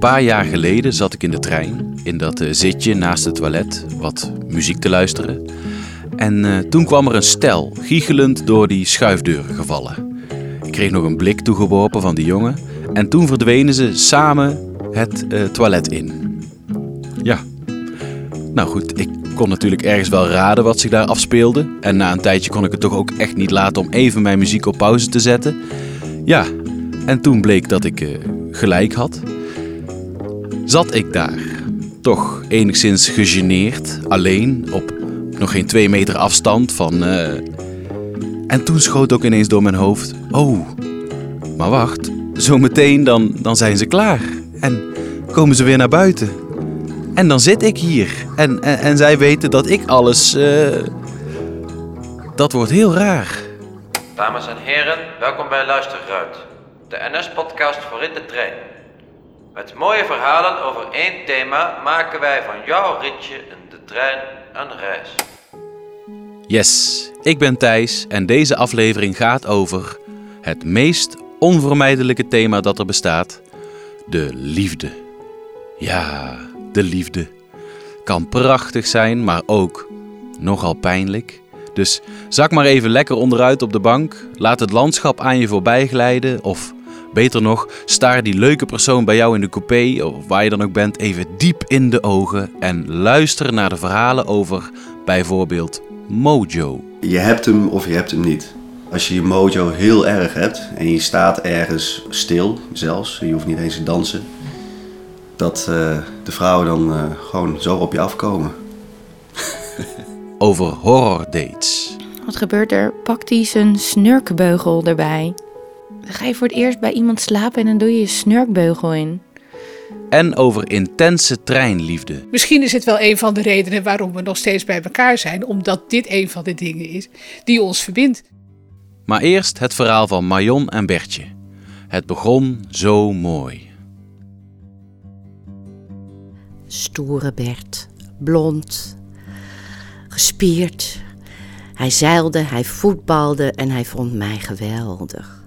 paar jaar geleden zat ik in de trein, in dat eh, zitje naast het toilet, wat muziek te luisteren. En eh, toen kwam er een stel, giechelend door die schuifdeuren gevallen. Ik kreeg nog een blik toegeworpen van die jongen. En toen verdwenen ze samen het eh, toilet in. Ja. Nou goed, ik kon natuurlijk ergens wel raden wat zich daar afspeelde. En na een tijdje kon ik het toch ook echt niet laten om even mijn muziek op pauze te zetten. Ja, en toen bleek dat ik gelijk had. Zat ik daar, toch enigszins gegeneerd, alleen, op nog geen twee meter afstand van. eh, En toen schoot ook ineens door mijn hoofd: Oh, maar wacht, zometeen dan, dan zijn ze klaar. En komen ze weer naar buiten. En dan zit ik hier. En, en, zij weten dat ik alles. eh, Dat wordt heel raar. Dames en heren, welkom bij Luisterruit, de NS-podcast voor in de trein. Met mooie verhalen over één thema maken wij van jouw ritje in de trein een reis. Yes, ik ben Thijs en deze aflevering gaat over het meest onvermijdelijke thema dat er bestaat: de liefde. Ja, de liefde. Kan prachtig zijn, maar ook nogal pijnlijk. Dus zak maar even lekker onderuit op de bank, laat het landschap aan je voorbij glijden of beter nog, staar die leuke persoon bij jou in de coupé of waar je dan ook bent even diep in de ogen en luister naar de verhalen over bijvoorbeeld Mojo. Je hebt hem of je hebt hem niet. Als je je mojo heel erg hebt en je staat ergens stil zelfs, je hoeft niet eens te dansen, dat eh, de vrouwen dan eh, gewoon zo op je afkomen. Over horror dates. Wat gebeurt er? Pakt hij zijn snurkbeugel erbij. Dan ga je voor het eerst bij iemand slapen en dan doe je je snurkbeugel in. En over intense treinliefde. Misschien is het wel een van de redenen waarom we nog steeds bij elkaar zijn, omdat dit een van de dingen is die ons verbindt. Maar eerst het verhaal van Marion en Bertje. Het begon zo mooi. Stoere Bert, blond, gespierd. Hij zeilde, hij voetbalde en hij vond mij geweldig.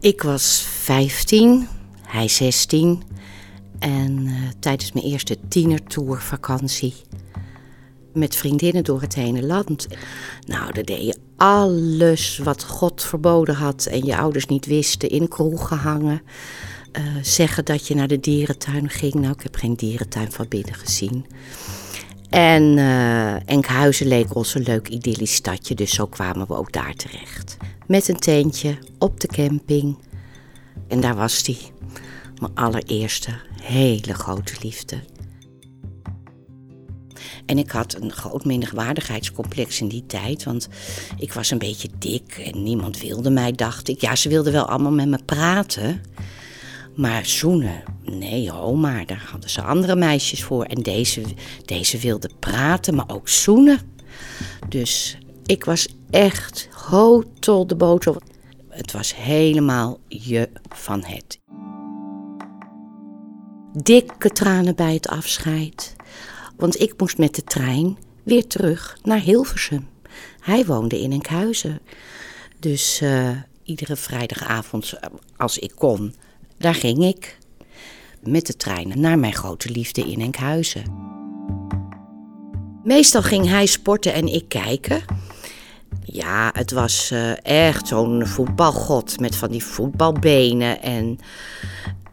Ik was 15, hij 16 en eh, tijdens mijn eerste tienertourvakantie met vriendinnen door het hele land. Nou, daar deed je alles wat God verboden had en je ouders niet wisten, in kroegen hangen. Eh, zeggen dat je naar de dierentuin ging. Nou, ik heb geen dierentuin van binnen gezien. En eh, Enkhuizen leek ons een leuk idyllisch stadje, dus zo kwamen we ook daar terecht. Met een tentje op de camping. En daar was hij. Mijn allereerste hele grote liefde. En ik had een groot minderwaardigheidscomplex in die tijd, want ik was een beetje dik en niemand wilde mij, dacht ik. Ja, ze wilden wel allemaal met me praten, maar zoenen, nee ho, maar daar hadden ze andere meisjes voor. En deze, deze wilde praten, maar ook zoenen. Dus ik was echt hotel de boter. Het was helemaal je van het. Dikke tranen bij het afscheid. Want ik moest met de trein weer terug naar Hilversum. Hij woonde in Enkhuizen. Dus eh, iedere vrijdagavond, eh, als ik kon, daar ging ik. Met de trein naar mijn grote liefde in Enkhuizen. Meestal ging hij sporten en ik kijken. Ja, het was eh, echt zo'n voetbalgod met van die voetbalbenen. En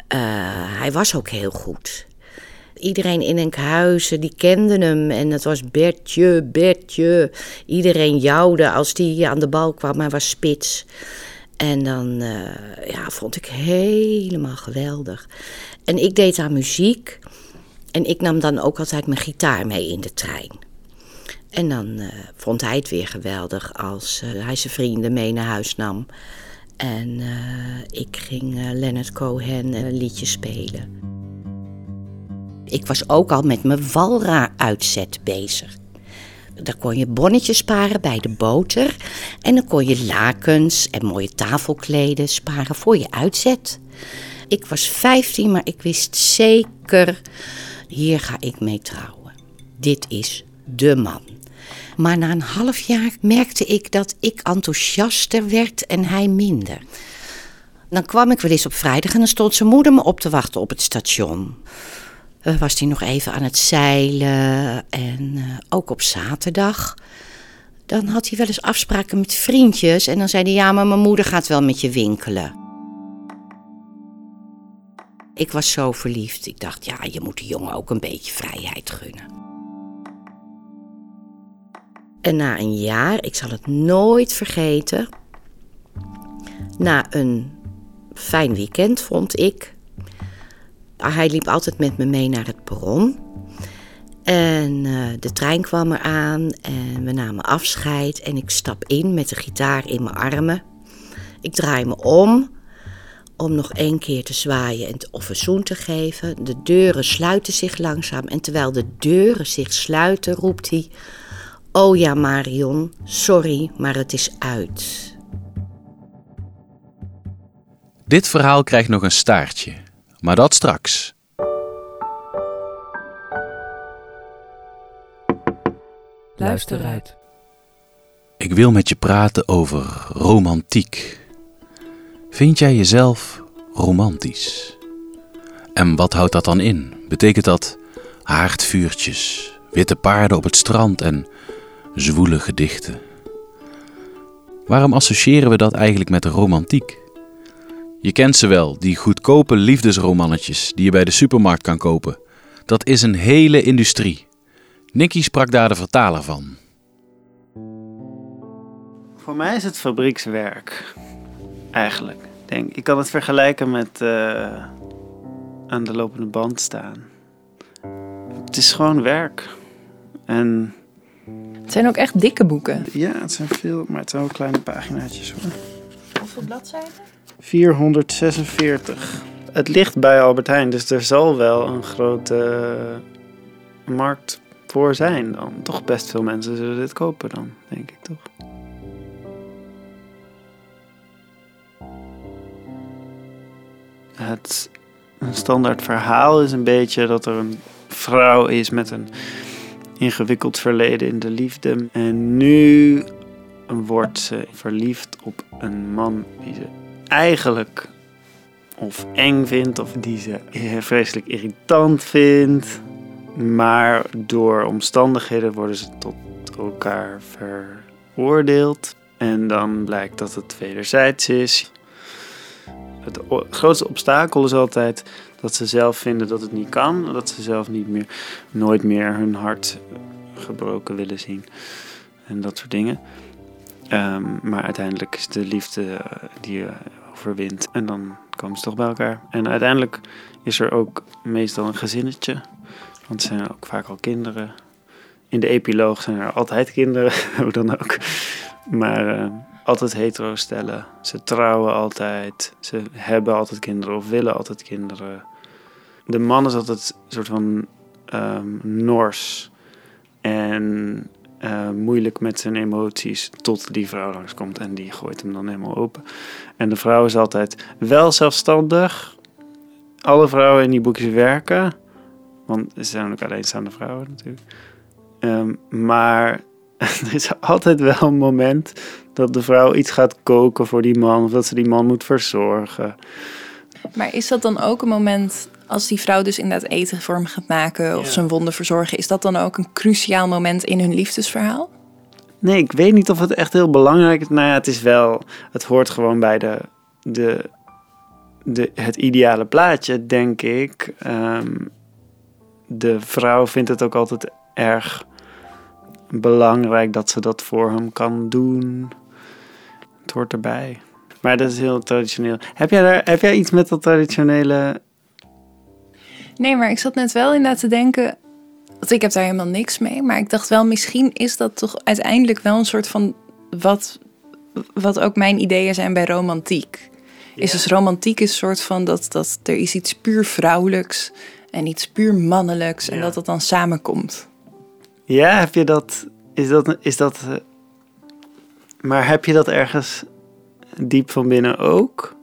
eh, hij was ook heel goed. Iedereen in Enkhuizen, die kende hem. En het was Bertje, Bertje. Iedereen jouwde als die aan de bal kwam. Hij was spits. En dan eh, ja, vond ik helemaal geweldig. En ik deed aan muziek. En ik nam dan ook altijd mijn gitaar mee in de trein. En dan eh, vond hij het weer geweldig als eh, hij zijn vrienden mee naar huis nam. En ik ging Leonard Cohen liedjes spelen. Ik was ook al met mijn Walra-uitzet bezig. Daar kon je bonnetjes sparen bij de boter. En dan kon je lakens en mooie tafelkleden sparen voor je uitzet. Ik was 15, maar ik wist zeker, hier ga ik mee trouwen. Dit is de man. Maar na een half jaar merkte ik dat ik enthousiaster werd en hij minder. Dan kwam ik wel eens op vrijdag en dan stond zijn moeder me op te wachten op het station. Uh, was hij nog even aan het zeilen en uh, ook op zaterdag. Dan had hij wel eens afspraken met vriendjes en dan zei hij: Ja, maar mijn moeder gaat wel met je winkelen. Ik was zo verliefd. Ik dacht: Ja, je moet de jongen ook een beetje vrijheid gunnen. En na een jaar, ik zal het nooit vergeten. Na een fijn weekend vond ik. Hij liep altijd met me mee naar het perron. En uh, de trein kwam eraan en we namen afscheid. En ik stap in met de gitaar in mijn armen. Ik draai me om om nog één keer te zwaaien en of een zoen te geven. De deuren sluiten zich langzaam en terwijl de deuren zich sluiten roept hij... Oh ja, Marion, sorry, maar het is uit. Dit verhaal krijgt nog een staartje, maar dat straks. Luister uit. Ik wil met je praten over romantiek. Vind jij jezelf romantisch? En wat houdt dat dan in? Betekent dat haardvuurtjes, witte paarden op het strand en zwoele gedichten? Waarom associëren we dat eigenlijk met romantiek? Je kent ze wel, die goedkope liefdesromannetjes die je bij de supermarkt kan kopen. Dat is een hele industrie. Nicky sprak daar de vertaler van. Voor mij is het fabriekswerk, eigenlijk. Denk, ik kan het vergelijken met uh, aan de lopende band staan. Het is gewoon werk. En het zijn ook echt dikke boeken. Ja, het zijn veel, maar het zijn ook kleine paginaatjes hoor. Hoeveel bladzijden? 446. Het ligt bij Albert Heijn, dus er zal wel een grote markt voor zijn dan. Toch best veel mensen zullen dit kopen dan, denk ik toch. Het een standaard verhaal is een beetje dat er een vrouw is met een ingewikkeld verleden in de liefde. En nu wordt ze verliefd op een man die ze eigenlijk of eng vindt of die ze vreselijk irritant vindt. Maar door omstandigheden worden ze tot elkaar veroordeeld. En dan blijkt dat het wederzijds is. Het grootste obstakel is altijd dat ze zelf vinden dat het niet kan. Dat ze zelf niet meer, nooit meer hun hart gebroken willen zien. En dat soort dingen. Um, maar uiteindelijk is de liefde eh, die je overwint. En dan komen ze toch bij elkaar. En uiteindelijk is er ook meestal een gezinnetje. Want er zijn ook vaak al kinderen. In de epiloog zijn er altijd kinderen, hoe dan ook. Maar uh, altijd hetero stellen. Ze trouwen altijd. Ze hebben altijd kinderen of willen altijd kinderen. De man is altijd een soort van um. En uh, moeilijk met zijn emoties tot die vrouw langskomt en die gooit hem dan helemaal open. En de vrouw is altijd wel zelfstandig. Alle vrouwen in die boekjes werken, want ze zijn ook alleenstaande vrouwen natuurlijk. Um, maar er is altijd wel een moment dat de vrouw iets gaat koken voor die man, of dat ze die man moet verzorgen. Maar is dat dan ook een moment als die vrouw dus inderdaad eten voor hem gaat maken of zijn wonden verzorgen, is dat dan ook een cruciaal moment in hun liefdesverhaal? Nee, ik weet niet of het echt heel belangrijk is. Nou ja, het is wel, het hoort gewoon bij de, de, de, het ideale plaatje, denk ik. Ehm, de vrouw vindt het ook altijd erg belangrijk dat ze dat voor hem kan doen. Het hoort erbij. Maar dat is heel traditioneel. Heb jij, daar, heb jij iets met dat traditionele Nee, maar ik zat net wel inderdaad te denken. Want ik heb daar helemaal niks mee. Maar ik dacht wel, misschien is dat toch uiteindelijk wel een soort van. Wat, wat ook mijn ideeën zijn bij romantiek. Is dus romantiek is een soort van dat, dat er is iets puur vrouwelijks en iets puur mannelijks. En dat dat dan samenkomt. Ja, heb je dat. Is dat. Is dat uh, maar heb je dat ergens diep van binnen ook?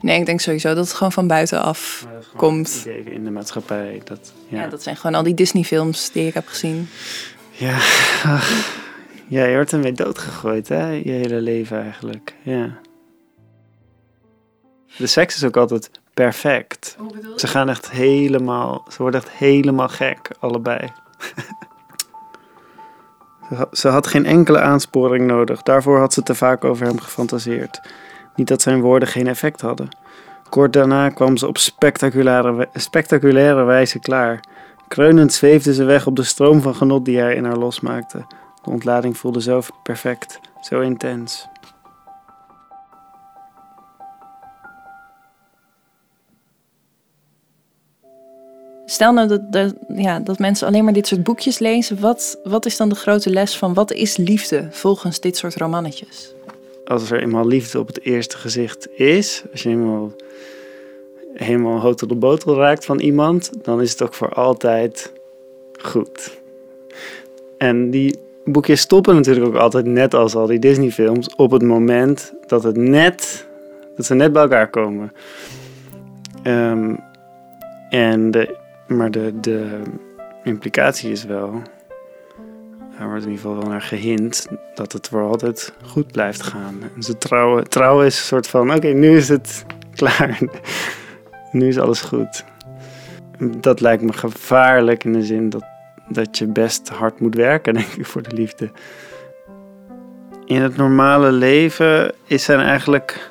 Nee, ik denk sowieso dat het gewoon van buitenaf komt. in de maatschappij. Dat, ja. ja. dat zijn gewoon al die Disney-films die ik heb gezien. Ja, ach, ja je wordt ermee doodgegooid, hè? Je hele leven eigenlijk. Ja. De seks is ook altijd perfect. Ze gaan echt helemaal, ze worden echt helemaal gek, allebei. Ze had- Ze had geen enkele aansporing nodig. Daarvoor had ze te vaak over hem gefantaseerd. Niet dat zijn woorden geen effect hadden. Kort daarna kwam ze op spectaculaire, spectaculaire wijze klaar. Kreunend zweefde ze weg op de stroom van genot die hij in haar losmaakte. De ontlading voelde zo perfect, zo intens. Stel nou dat, dat, ja, dat mensen alleen maar dit soort boekjes lezen. Wat, wat is dan de grote les van wat is liefde volgens dit soort romannetjes? Als er eenmaal liefde op het eerste gezicht is, als je helemaal, helemaal hotel de botel raakt van iemand, dan is het ook voor altijd goed. En die boekjes stoppen natuurlijk ook altijd net als al die Disney-films op het moment dat het net, dat ze net bij elkaar komen. Ehm, en de, maar de, de implicatie is wel, er wordt in ieder geval wel naar gehint, dat het voor altijd goed blijft gaan. En ze trouwen, trouwen is een soort van, oké, nu is het klaar. nu is alles goed. Dat lijkt me gevaarlijk in de zin dat, dat je best hard moet werken, denk ik, voor de liefde. In het normale leven is zijn eigenlijk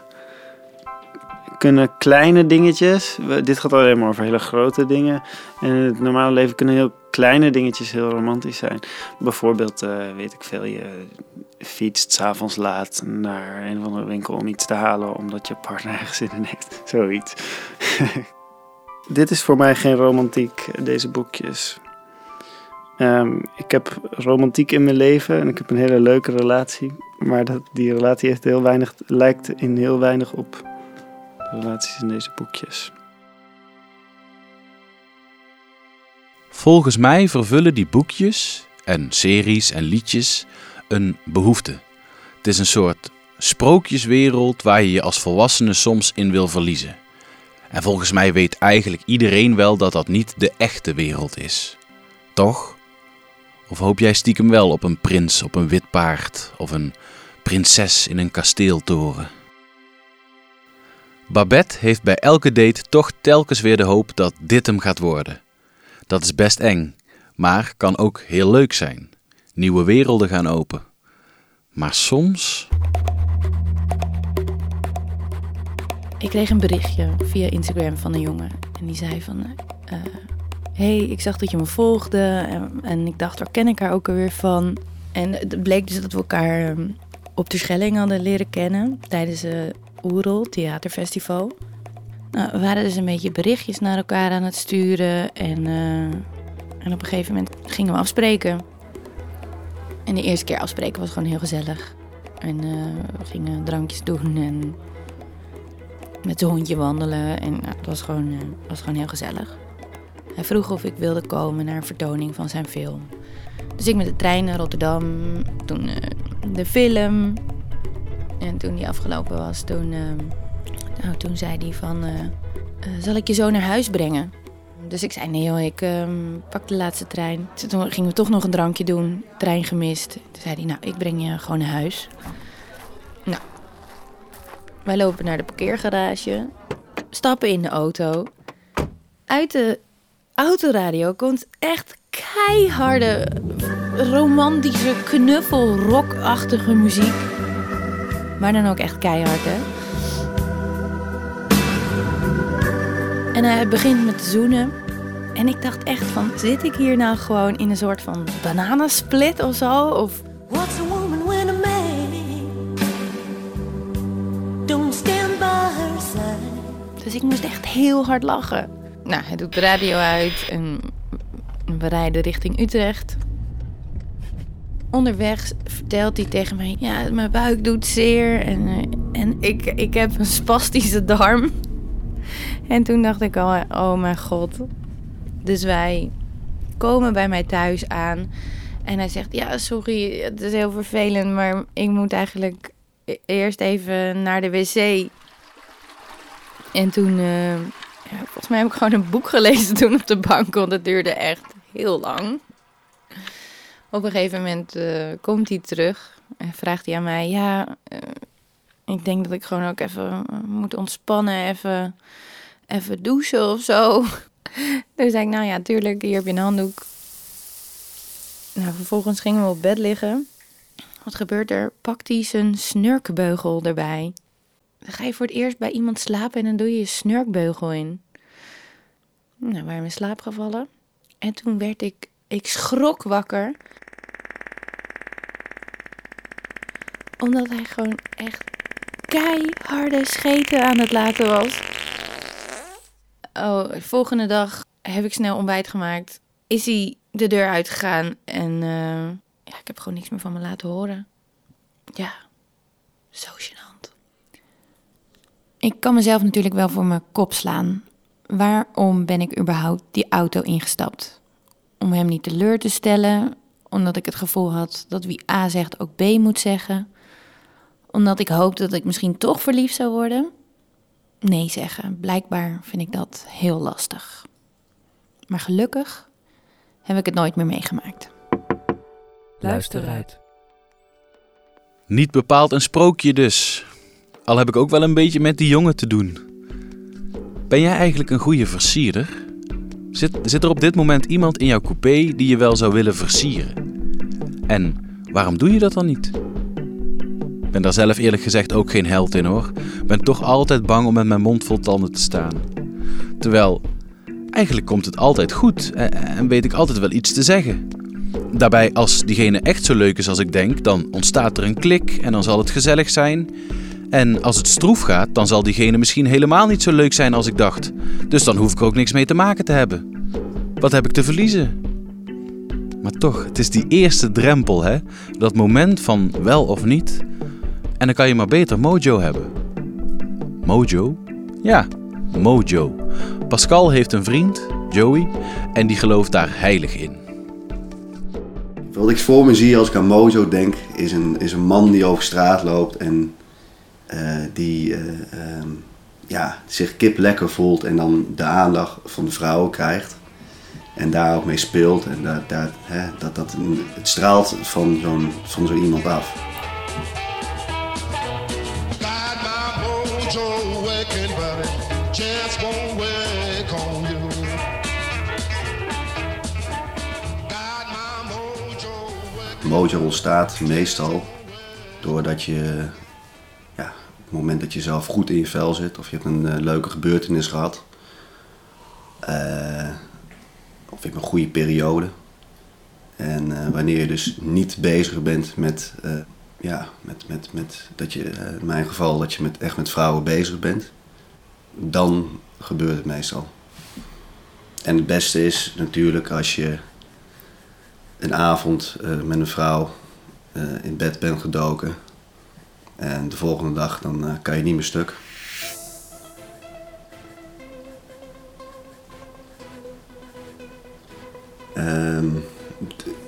kunnen kleine dingetjes, dit gaat alleen maar over hele grote dingen. En in het normale leven kunnen heel kleine dingetjes heel romantisch zijn. Bijvoorbeeld, eh, weet ik veel, je fietst s'avonds laat naar een of andere winkel om iets te halen omdat je partner ergens in heeft. Zoiets. Dit is voor mij geen romantiek, deze boekjes. Ehm, ik heb romantiek in mijn leven en ik heb een hele leuke relatie. Maar dat, die relatie heeft heel weinig, lijkt in heel weinig op de relaties in deze boekjes. Volgens mij vervullen die boekjes en series en liedjes een behoefte. Het is een soort sprookjeswereld waar je je als volwassene soms in wil verliezen. En volgens mij weet eigenlijk iedereen wel dat dat niet de echte wereld is. Toch? Of hoop jij stiekem wel op een prins op een wit paard of een prinses in een kasteeltoren? Babette heeft bij elke date toch telkens weer de hoop dat dit hem gaat worden. Dat is best eng, maar kan ook heel leuk zijn. Nieuwe werelden gaan open. Maar soms. Ik kreeg een berichtje via Instagram van een jongen. En die zei van... eh hey, ik zag dat je me volgde. En, en ik dacht, waar ken ik haar ook alweer van? En het bleek dus dat we elkaar ehm, op de Schelling hadden leren kennen. Tijdens het Oerol Theaterfestival. Nou, we waren dus een beetje berichtjes naar elkaar aan het sturen. En, eh, en op een gegeven moment gingen we afspreken. En de eerste keer afspreken was gewoon heel gezellig. En eh, we gingen drankjes doen en met zijn hondje wandelen. En nou, het was gewoon, eh, was gewoon heel gezellig. Hij vroeg of ik wilde komen naar een vertoning van zijn film. Dus ik met de trein naar Rotterdam. Toen de film. En toen die afgelopen was, toen, nou, toen zei hij van... eh, eh, zal ik je zo naar huis brengen? Dus ik zei, nee joh, ik ehm, pak de laatste trein. Toen gingen we toch nog een drankje doen. Trein gemist. Toen zei hij, nou, ik breng je gewoon naar huis. Nou, wij lopen naar de parkeergarage. Stappen in de auto. Uit de autoradio komt echt keiharde, romantische, knuffel, rockachtige muziek. Maar dan ook echt keihard, hè? En hij begint met te zoenen. En ik dacht echt van, zit ik hier nou gewoon in een soort van bananensplit of zo? Of What's a woman when a man don't stand by her side? Dus ik moest echt heel hard lachen. Nou, hij doet de radio uit en we rijden richting Utrecht. Onderweg vertelt hij tegen mij: Ja, mijn buik doet zeer en, eh, en ik, ik heb een spastische darm. En toen dacht ik al: Oh mijn god. Dus wij komen bij mij thuis aan. En hij zegt: Ja, sorry, het is heel vervelend, maar ik moet eigenlijk e- eerst even naar de wc. En toen, eh, ja, volgens mij heb ik gewoon een boek gelezen toen op de bank, want het duurde echt heel lang. Op een gegeven moment eh, komt hij terug en vraagt hij aan mij, ja, eh, Ik denk dat ik gewoon ook even moet ontspannen, even, even douchen of zo. Dus zei ik, nou ja, tuurlijk, hier heb je een handdoek. Nou, vervolgens gingen we op bed liggen. Wat gebeurt er? Pakt hij zijn snurkbeugel erbij. Dan ga je voor het eerst bij iemand slapen en dan doe je je snurkbeugel in. Nou, we waren in slaap gevallen. En toen werd ik, ik schrok wakker. Omdat hij gewoon echt keiharde scheten aan het laten was. Oh, de volgende dag heb ik snel ontbijt gemaakt. Is hij de deur uitgegaan en eh, ja, ik heb gewoon niks meer van me laten horen. Ja, zo gênant. Ik kan mezelf natuurlijk wel voor mijn kop slaan. Waarom ben ik überhaupt die auto ingestapt? Om hem niet teleur te stellen, omdat ik het gevoel had dat wie A zegt ook B moet zeggen. Omdat ik hoopte dat ik misschien toch verliefd zou worden. Nee zeggen, blijkbaar vind ik dat heel lastig. Maar gelukkig heb ik het nooit meer meegemaakt. Luister uit. Niet bepaald een sprookje dus. Al heb ik ook wel een beetje met die jongen te doen. Ben jij eigenlijk een goede versierder? Zit, zit er op dit moment iemand in jouw coupé die je wel zou willen versieren? En waarom doe je dat dan niet? Ik ben daar zelf eerlijk gezegd ook geen held in hoor. Ben toch altijd bang om met mijn mond vol tanden te staan. Terwijl, eigenlijk komt het altijd goed en, weet ik altijd wel iets te zeggen. Daarbij, als diegene echt zo leuk is als ik denk, dan ontstaat er een klik en dan zal het gezellig zijn. En als het stroef gaat, dan zal diegene misschien helemaal niet zo leuk zijn als ik dacht. Dus dan hoef ik er ook niks mee te maken te hebben. Wat heb ik te verliezen? Maar toch, het is die eerste drempel, hè? Dat moment van wel of niet. En dan kan je maar beter mojo hebben. Mojo? Ja, mojo. Pascal heeft een vriend, Joey, en die gelooft daar heilig in. Wat ik voor me zie als ik aan Mojo denk, is een, is een man die over straat loopt en eh, die eh, ehm, ja, zich kip lekker voelt en dan de aandacht van de vrouwen krijgt. En daar ook mee speelt. En hè, dat, dat, het straalt van zo'n zo iemand af. Mojo ontstaat meestal doordat je ja, op het moment dat je zelf goed in je vel zit of je hebt een eh, leuke gebeurtenis gehad. eh, of hebt een goede periode. En eh, wanneer je dus niet bezig bent met, ja, met, met, met dat je, in mijn geval, dat je met, echt met vrouwen bezig bent, dan gebeurt het meestal. En het beste is natuurlijk als je een avond eh, met een vrouw eh, in bed bent gedoken. En de volgende dag dan eh, kan je niet meer stuk. Ehm,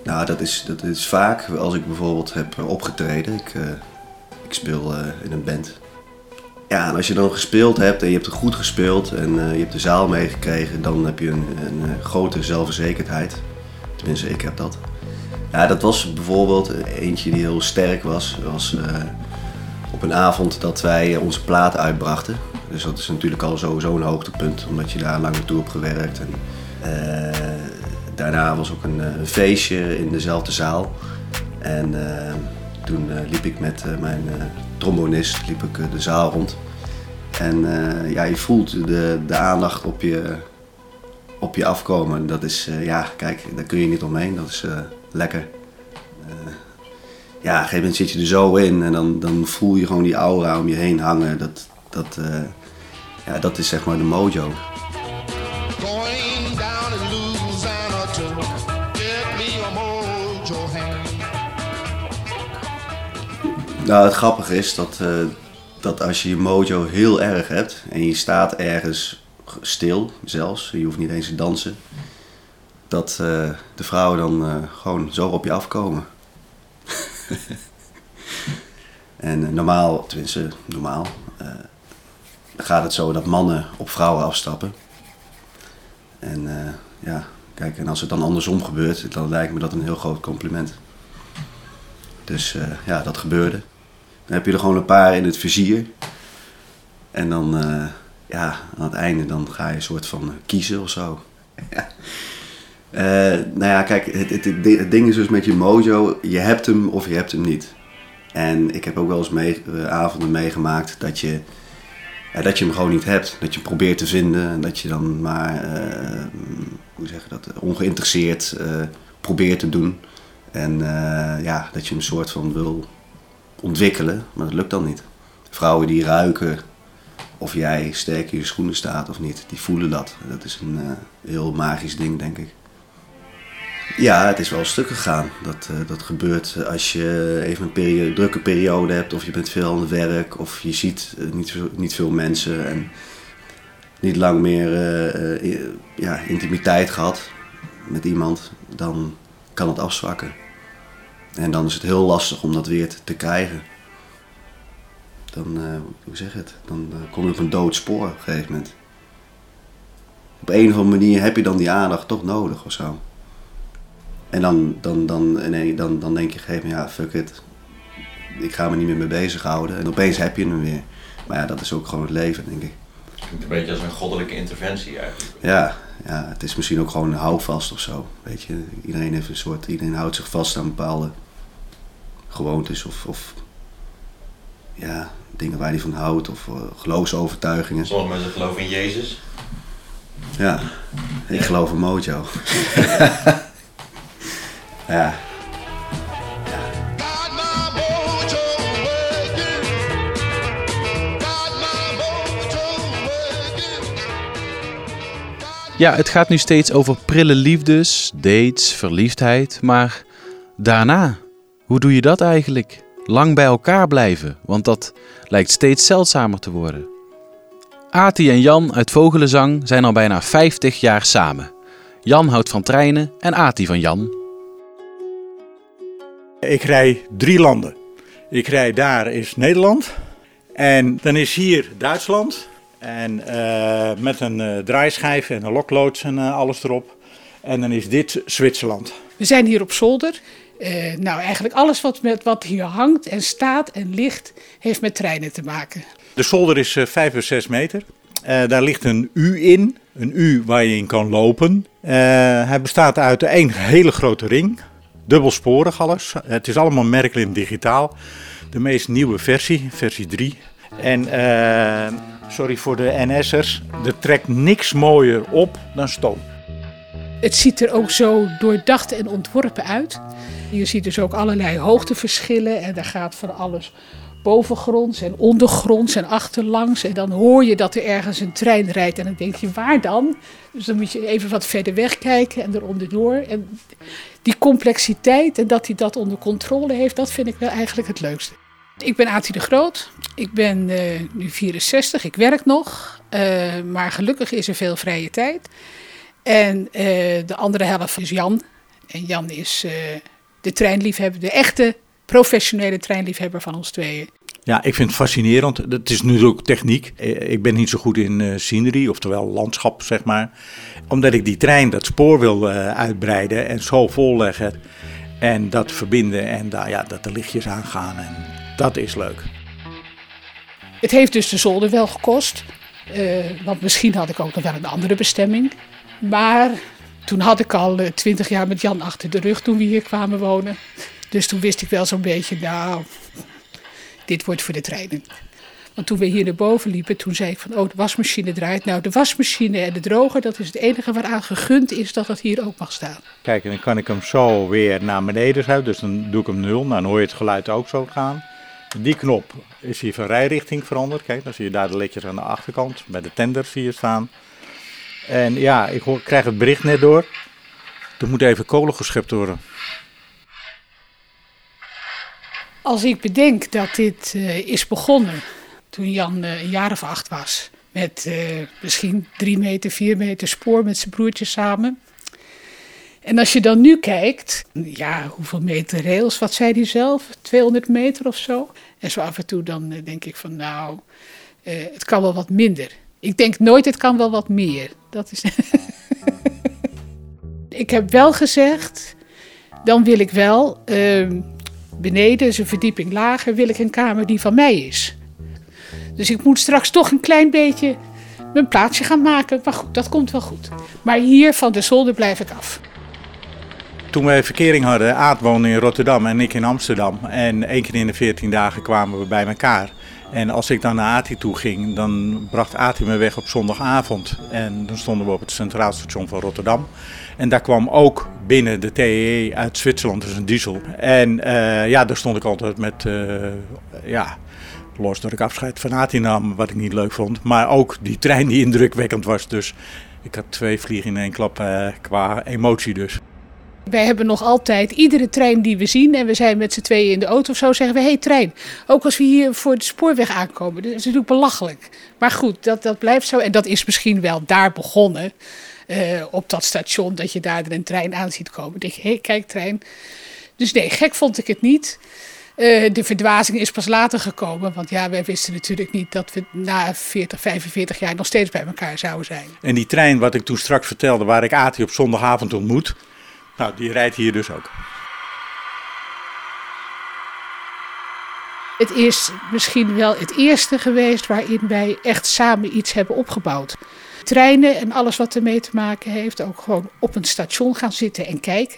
nou, dat is, dat is vaak als ik bijvoorbeeld heb opgetreden. Ik, ik speel in een band. Ja, en als je dan gespeeld hebt en je hebt er goed gespeeld en je hebt de zaal meegekregen, dan heb je een, een, eh, grote zelfverzekerdheid. Tenminste, ik heb dat. Ja, dat was bijvoorbeeld eentje die heel sterk was. Was eh, op een avond dat wij eh, onze plaat uitbrachten. Dus dat is natuurlijk al sowieso een hoogtepunt, omdat je daar lang naartoe hebt gewerkt. En, eh, daarna was ook een, eh, feestje in dezelfde zaal. En eh, toen eh, liep ik met eh, mijn eh, trombonist liep ik, eh, de zaal rond. En eh, ja, je voelt de, de aandacht op je, op je afkomen. Dat is, eh, ja, kijk, daar kun je niet omheen. Dat is eh, lekker. Eh, ja, op een gegeven moment zit je er zo in en dan, dan voel je gewoon die aura om je heen hangen. Dat, dat, ja, dat is zeg maar de mojo. Nou, het grappige is dat, dat als je je mojo heel erg hebt en je staat ergens stil zelfs, je hoeft niet eens te dansen, dat eh, de vrouwen dan eh, gewoon zo op je afkomen. en eh, normaal, tenminste normaal, gaat het zo dat mannen op vrouwen afstappen. En ja, kijk, en als het dan andersom gebeurt, dan lijkt me dat een heel groot compliment. Dus ja, dat gebeurde. Dan heb je er gewoon een paar in het vizier. En dan, ja, aan het einde dan ga je een soort van eh, kiezen of zo. Eh, nou ja, kijk, het, het, ding- is dus met je mojo, je hebt hem of je hebt hem niet. En ik heb ook wel eens mee, eh, avonden meegemaakt dat je, dat je hem gewoon niet hebt. Dat je hem probeert te vinden en dat je dan maar, hoe zeg je dat, ongeïnteresseerd probeert te doen. En ja, dat je hem een soort van wil ontwikkelen, maar dat lukt dan niet. Vrouwen die ruiken of jij sterk in je schoenen staat of niet, die voelen dat. Dat is een eh, heel magisch ding, denk ik. Ja, het is wel stuk gegaan. Dat, eh, dat gebeurt als je even een perio- drukke periode hebt, of je bent veel aan het werk, of je ziet eh, niet, niet veel mensen en niet lang meer eh, eh, ja, intimiteit gehad met iemand, dan kan het afzwakken. En dan is het heel lastig om dat weer te krijgen. Dan, eh, hoe zeg je het? Dan eh, kom je op een dood spoor op een gegeven moment. Op een of andere manier heb je dan die aandacht toch nodig of zo. En dan, dan, dan, nee, dan, dan denk je op een gegeven moment, ja, fuck it. Ik ga me niet meer mee bezighouden. En opeens heb je hem weer. Maar ja, dat is ook gewoon het leven, denk ik. Klinkt een beetje als een goddelijke interventie eigenlijk. Ja, ja, het is misschien ook gewoon een houvast of zo. Weet je, iedereen heeft een soort, iedereen houdt zich vast aan bepaalde gewoontes of, of ja, dingen waar hij van houdt of uh, geloofsovertuigingen. Sommige mensen geloven in Jezus. Ja, ik geloof in mojo. ja. Ja, het gaat nu steeds over prille liefdes, dates, verliefdheid. Maar daarna, hoe doe je dat eigenlijk? Lang bij elkaar blijven, want dat lijkt steeds zeldzamer te worden. Ati en Jan uit Vogelenzang zijn al bijna 50 jaar samen. Jan houdt van treinen en Ati van Jan. Ik rij drie landen. Ik rij daar is Nederland. En dan is hier Duitsland. En eh, met een eh, draaischijf en een lokloods en eh, alles erop. En dan is dit Zwitserland. We zijn hier op zolder. Eh, nou, eigenlijk alles wat, met, wat hier hangt en staat en ligt, heeft met treinen te maken. De zolder is eh 5 bij 6 meter. Eh, daar ligt een U in. Een U waar je in kan lopen. Hij bestaat uit één hele grote ring. Dubbelsporig alles. Het is allemaal Merklin digitaal. De meest nieuwe versie, versie 3. En sorry voor de NS'ers. Er trekt niks mooier op dan stoom. Het ziet er ook zo doordacht en ontworpen uit. Je ziet dus ook allerlei hoogteverschillen en daar gaat van alles bovengronds en ondergronds en achterlangs. En dan hoor je dat er ergens een trein rijdt en dan denk je, waar dan? Dus dan moet je even wat verder weg kijken en eronderdoor. En die complexiteit en dat hij dat onder controle heeft, dat vind ik wel eigenlijk het leukste. Ik ben Ati de Groot. Ik ben eh, nu 64. Ik werk nog. eh, maar gelukkig is er veel vrije tijd. En eh, de andere helft is Jan. En Jan is eh, de treinliefhebber, de echte professionele treinliefhebber van ons tweeën. Ja, ik vind het fascinerend. Het is natuurlijk techniek. Eh, Ik ben niet zo goed in eh scenery, oftewel landschap, zeg maar. Omdat ik die trein, dat spoor wil uitbreiden en zo volleggen. En dat verbinden en daar, ja, dat de lichtjes aangaan. En dat is leuk. Het heeft dus de zolder wel gekost. want misschien had ik ook nog wel een andere bestemming. Maar toen had ik al twintig jaar met Jan achter de rug toen we hier kwamen wonen. Dus toen wist ik wel zo'n beetje, nou, dit wordt voor de treinen. Want toen we hier naar boven liepen, toen zei ik van, oh, de wasmachine draait. Nou, de wasmachine en de droger, dat is het enige waaraan gegund is dat dat hier ook mag staan. Kijk, en dan kan ik hem zo weer naar beneden schuiven. Dus dan doe ik hem nul. Nou, dan hoor je het geluid ook zo gaan. Die knop is hier van rijrichting veranderd. Kijk, dan zie je daar de ledjes aan de achterkant. Bij de tender zie je staan. En ja, ik hoor, krijg het bericht net door. Er moet even kolen geschept worden. Als ik bedenk dat dit eh, is begonnen toen Jan eh, een jaar of acht was. Met eh, misschien drie meter, vier meter spoor met zijn broertje samen. En als je dan nu kijkt, ja, hoeveel meter rails, wat zei hij zelf? 200 meter of zo. En zo af en toe dan denk ik van nou, eh, het kan wel wat minder. Ik denk nooit het kan wel wat meer. Dat is ik heb wel gezegd, dan wil ik wel ehm, Beneden, is een verdieping lager, wil ik een kamer die van mij is. Dus ik moet straks toch een klein beetje mijn plaatsje gaan maken. Maar goed, dat komt wel goed. Maar hier van de zolder blijf ik af. Toen wij verkering hadden, Aad woonde in Rotterdam en ik in Amsterdam. En één keer in de 14 dagen kwamen we bij elkaar. En als ik dan naar Ati toe ging, dan bracht Ati me weg op zondagavond. En dan stonden we op het Centraal Station van Rotterdam. En daar kwam ook binnen de TEE uit Zwitserland, dus een diesel. En uh, ja, daar stond ik altijd met, uh, ja, los dat ik afscheid van Ati nam, wat ik niet leuk vond. Maar ook die trein die indrukwekkend was. Dus ik had twee vliegen in één klap uh, qua emotie dus. Wij hebben nog altijd iedere trein die we zien en we zijn met z'n tweeën in de auto of zo, zeggen we: hé hey, trein. Ook als we hier voor de spoorweg aankomen. Dat is natuurlijk belachelijk. Maar goed, dat, dat blijft zo. En dat is misschien wel daar begonnen. Uh, op dat station, dat je daar een trein aan ziet komen. Denk je: hé, hey, kijk, trein. Dus nee, gek vond ik het niet. Uh, de verdwazing is pas later gekomen. Want ja, wij wisten natuurlijk niet dat we na 40, 45 jaar nog steeds bij elkaar zouden zijn. En die trein, wat ik toen straks vertelde, waar ik Ati op zondagavond ontmoet. Nou, die rijdt hier dus ook. Het is misschien wel het eerste geweest waarin wij echt samen iets hebben opgebouwd. Treinen en alles wat ermee te maken heeft, ook gewoon op een station gaan zitten en kijken.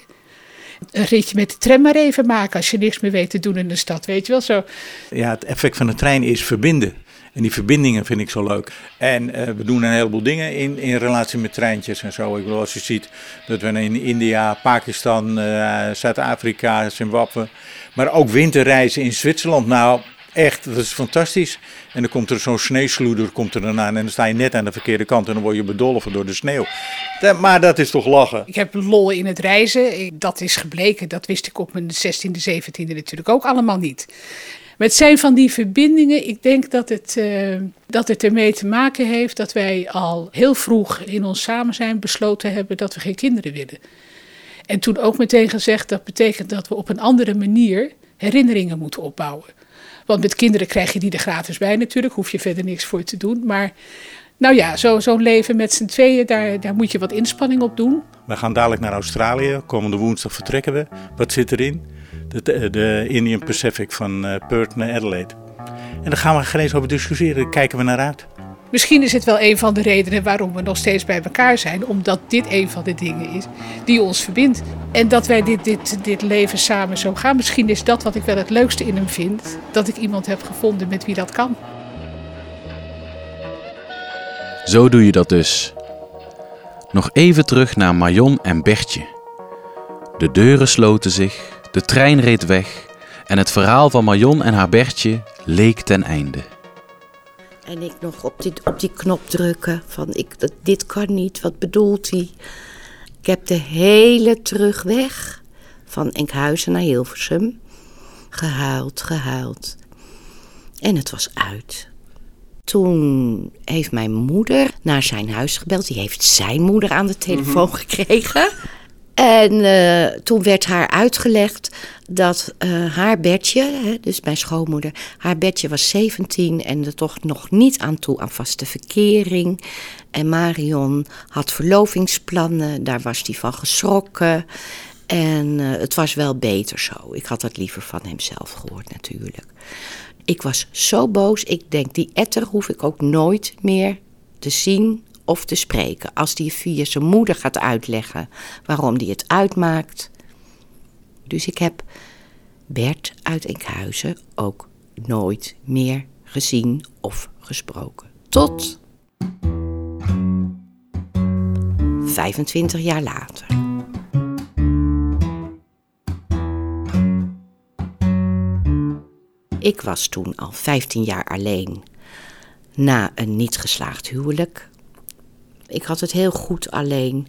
Een ritje met de tram maar even maken als je niks meer weet te doen in de stad, weet je wel zo. Ja, het effect van de trein is verbinden. En die verbindingen vind ik zo leuk. En uh, we doen een heleboel dingen in, in relatie met treintjes en zo. Ik bedoel, als je ziet dat we in India, Pakistan, uh, Zuid-Afrika, Zimbabwe, maar ook winterreizen in Zwitserland. Nou, echt, dat is fantastisch. En dan komt er zo'n sneeuwsloeder komt er dan aan en dan sta je net aan de verkeerde kant en dan word je bedolven door de sneeuw. Maar dat is toch lachen. Ik heb lol in het reizen. Dat is gebleken, dat wist ik op mijn 16e, 17e natuurlijk ook allemaal niet. Het zijn van die verbindingen. Ik denk dat het, uh, dat het ermee te maken heeft dat wij al heel vroeg in ons samen zijn besloten hebben dat we geen kinderen willen. En toen ook meteen gezegd dat betekent dat we op een andere manier herinneringen moeten opbouwen. Want met kinderen krijg je die er gratis bij natuurlijk, hoef je verder niks voor te doen. Maar nou ja, zo'n zo leven met z'n tweeën, daar, daar moet je wat inspanning op doen. We gaan dadelijk naar Australië. Komende woensdag vertrekken we. Wat zit erin? De, de Indian Pacific van uh, Perth naar Adelaide. En daar gaan we geen eens over discussiëren, daar kijken we naar uit. Misschien is het wel een van de redenen waarom we nog steeds bij elkaar zijn, omdat dit een van de dingen is die ons verbindt. En dat wij dit, dit, dit leven samen zo gaan. Misschien is dat wat ik wel het leukste in hem vind, dat ik iemand heb gevonden met wie dat kan. Zo doe je dat dus. Nog even terug naar Marion en Bertje. De deuren sloten zich, de trein reed weg en het verhaal van Marion en haar Bertje leek ten einde. En ik nog op die, op die knop drukken van ik, dat, dit kan niet, wat bedoelt hij? Ik heb de hele terugweg van Enkhuizen naar Hilversum gehuild, gehuild. En het was uit. Toen heeft mijn moeder naar zijn huis gebeld. Die heeft zijn moeder aan de telefoon gekregen. En uh, toen werd haar uitgelegd dat uh, haar bedje, dus mijn schoonmoeder, haar bedje was 17 en er toch nog niet aan toe aan vaste verkering. En Marion had verlovingsplannen, daar was hij van geschrokken. En uh, het was wel beter zo. Ik had dat liever van hemzelf gehoord natuurlijk. Ik was zo boos. Ik denk, die etter hoef ik ook nooit meer te zien of te spreken. Als die via zijn moeder gaat uitleggen waarom die het uitmaakt. Dus ik heb Bert uit Enkhuizen ook nooit meer gezien of gesproken. Tot 25 jaar later. Ik was toen al 15 jaar alleen na een niet geslaagd huwelijk ik had het heel goed alleen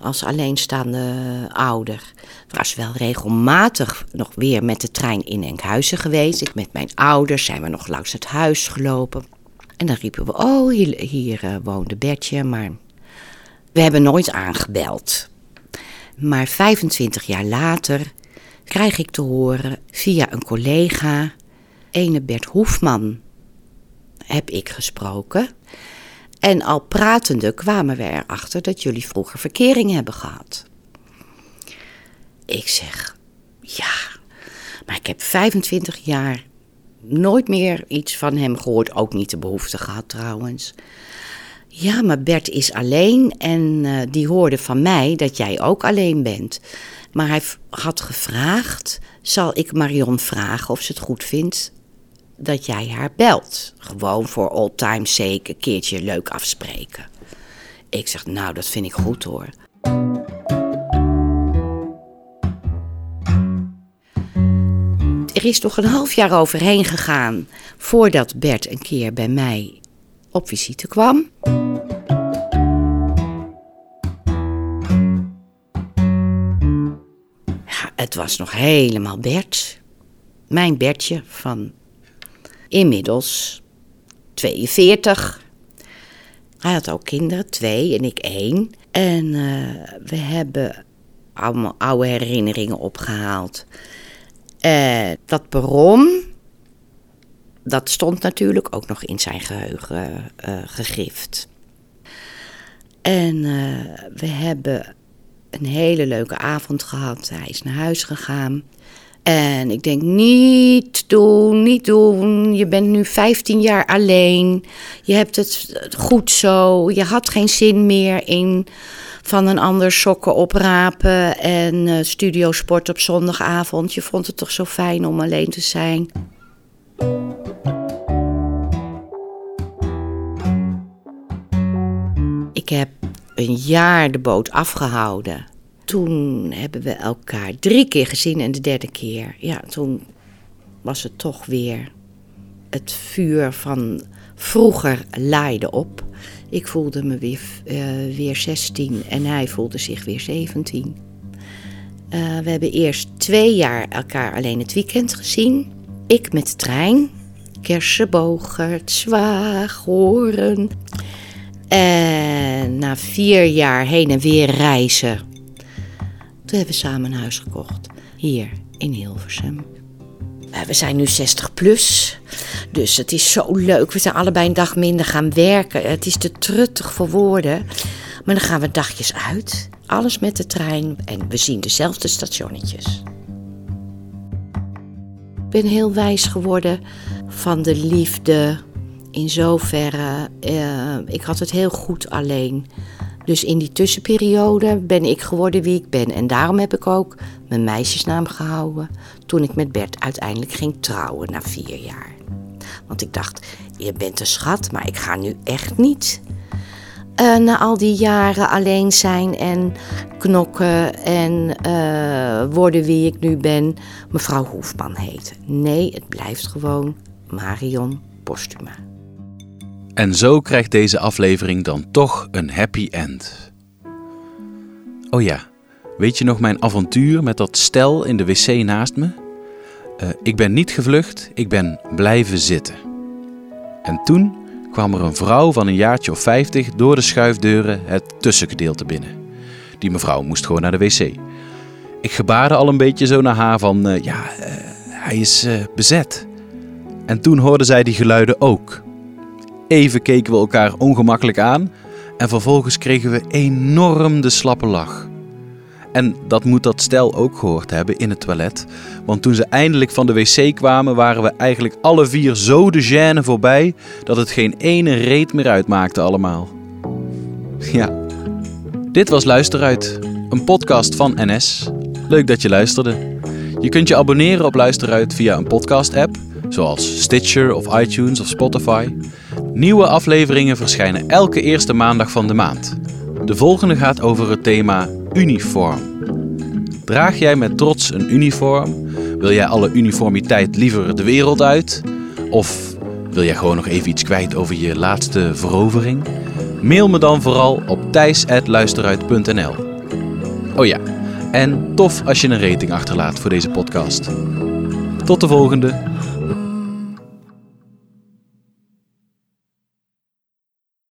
als alleenstaande ouder. Ik was wel regelmatig nog weer met de trein in Enkhuizen geweest. Ik met mijn ouders zijn we nog langs het huis gelopen. En dan riepen we, oh, hier, hier uh, woonde Bertje, maar we hebben nooit aangebeld. Maar 25 jaar later krijg ik te horen via een collega, ene Bert Hoefman, heb ik gesproken. En al pratende kwamen we erachter dat jullie vroeger verkering hebben gehad. Ik zeg, ja, Maar ik heb 25 jaar nooit meer iets van hem gehoord. Ook niet de behoefte gehad trouwens. Ja, maar Bert is alleen en eh, die hoorde van mij dat jij ook alleen bent. Maar hij had gevraagd, zal ik Marion vragen of ze het goed vindt dat jij haar belt? Gewoon voor old time's sake een keertje leuk afspreken. Ik zeg, nou, dat vind ik goed hoor. Er is nog een half jaar overheen gegaan voordat Bert een keer bij mij op visite kwam. Ja, het was nog helemaal Bert. Mijn Bertje van inmiddels 42. Hij had ook kinderen, twee en ik één. En eh, we hebben allemaal oude herinneringen opgehaald. Eh, dat perron, dat stond natuurlijk ook nog in zijn geheugen eh, gegrift. En we hebben een hele leuke avond gehad. Hij is naar huis gegaan. En ik denk, niet doen, niet doen. Je bent nu 15 jaar alleen. Je hebt het goed zo. Je had geen zin meer in van een ander sokken oprapen en eh, studiosport op zondagavond. Je vond het toch zo fijn om alleen te zijn. Ik heb een jaar de boot afgehouden. Toen hebben we elkaar drie keer gezien en de derde keer, ja, toen was het toch weer het vuur van vroeger laaide op. Ik voelde me weer, eh, weer 16 en hij voelde zich weer 17. Eh, we hebben eerst twee jaar elkaar alleen het weekend gezien. Ik met de trein, Kersenbogert, Zwaag, Horen. En na vier jaar heen en weer reizen, toen hebben we samen een huis gekocht. Hier in Hilversum. We zijn nu 60 plus, dus het is zo leuk. We zijn allebei een dag minder gaan werken. Het is te truttig voor woorden. Maar dan gaan we dagjes uit. Alles met de trein en we zien dezelfde stationnetjes. Ik ben heel wijs geworden van de liefde. In zoverre, eh, ik had het heel goed alleen. Dus in die tussenperiode ben ik geworden wie ik ben. En daarom heb ik ook mijn meisjesnaam gehouden toen ik met Bert uiteindelijk ging trouwen na vier jaar. Want ik dacht, je bent een schat, maar ik ga nu echt niet eh, na al die jaren alleen zijn en knokken en eh, worden wie ik nu ben, mevrouw Hoefman heten. Nee, het blijft gewoon Marion Postuma. En zo krijgt deze aflevering dan toch een happy end. Oh ja, weet je nog mijn avontuur met dat stel in de wc naast me? Eh, ik ben niet gevlucht, ik ben blijven zitten. En toen kwam er een vrouw van een jaartje of 50 door de schuifdeuren het tussengedeelte binnen. Die mevrouw moest gewoon naar de wc. Ik gebaarde al een beetje zo naar haar van, eh, ja, eh, hij is bezet. En toen hoorde zij die geluiden ook. Even keken we elkaar ongemakkelijk aan en vervolgens kregen we enorm de slappe lach. En dat moet dat stel ook gehoord hebben in het toilet. Want toen ze eindelijk van de wc kwamen, waren we eigenlijk alle vier zo de gêne voorbij dat het geen ene reet meer uitmaakte allemaal. Ja, dit was Luisteruit, een podcast van NS. Leuk dat je luisterde. Je kunt je abonneren op Luisteruit via een podcast-app, zoals Stitcher of iTunes of Spotify. Nieuwe afleveringen verschijnen elke eerste maandag van de maand. De volgende gaat over het thema uniform. Draag jij met trots een uniform? Wil jij alle uniformiteit liever de wereld uit? Of wil jij gewoon nog even iets kwijt over je laatste verovering? Mail me dan vooral op thijs.luisteruit.nl Oh ja, en tof als je een rating achterlaat voor deze podcast. Tot de volgende!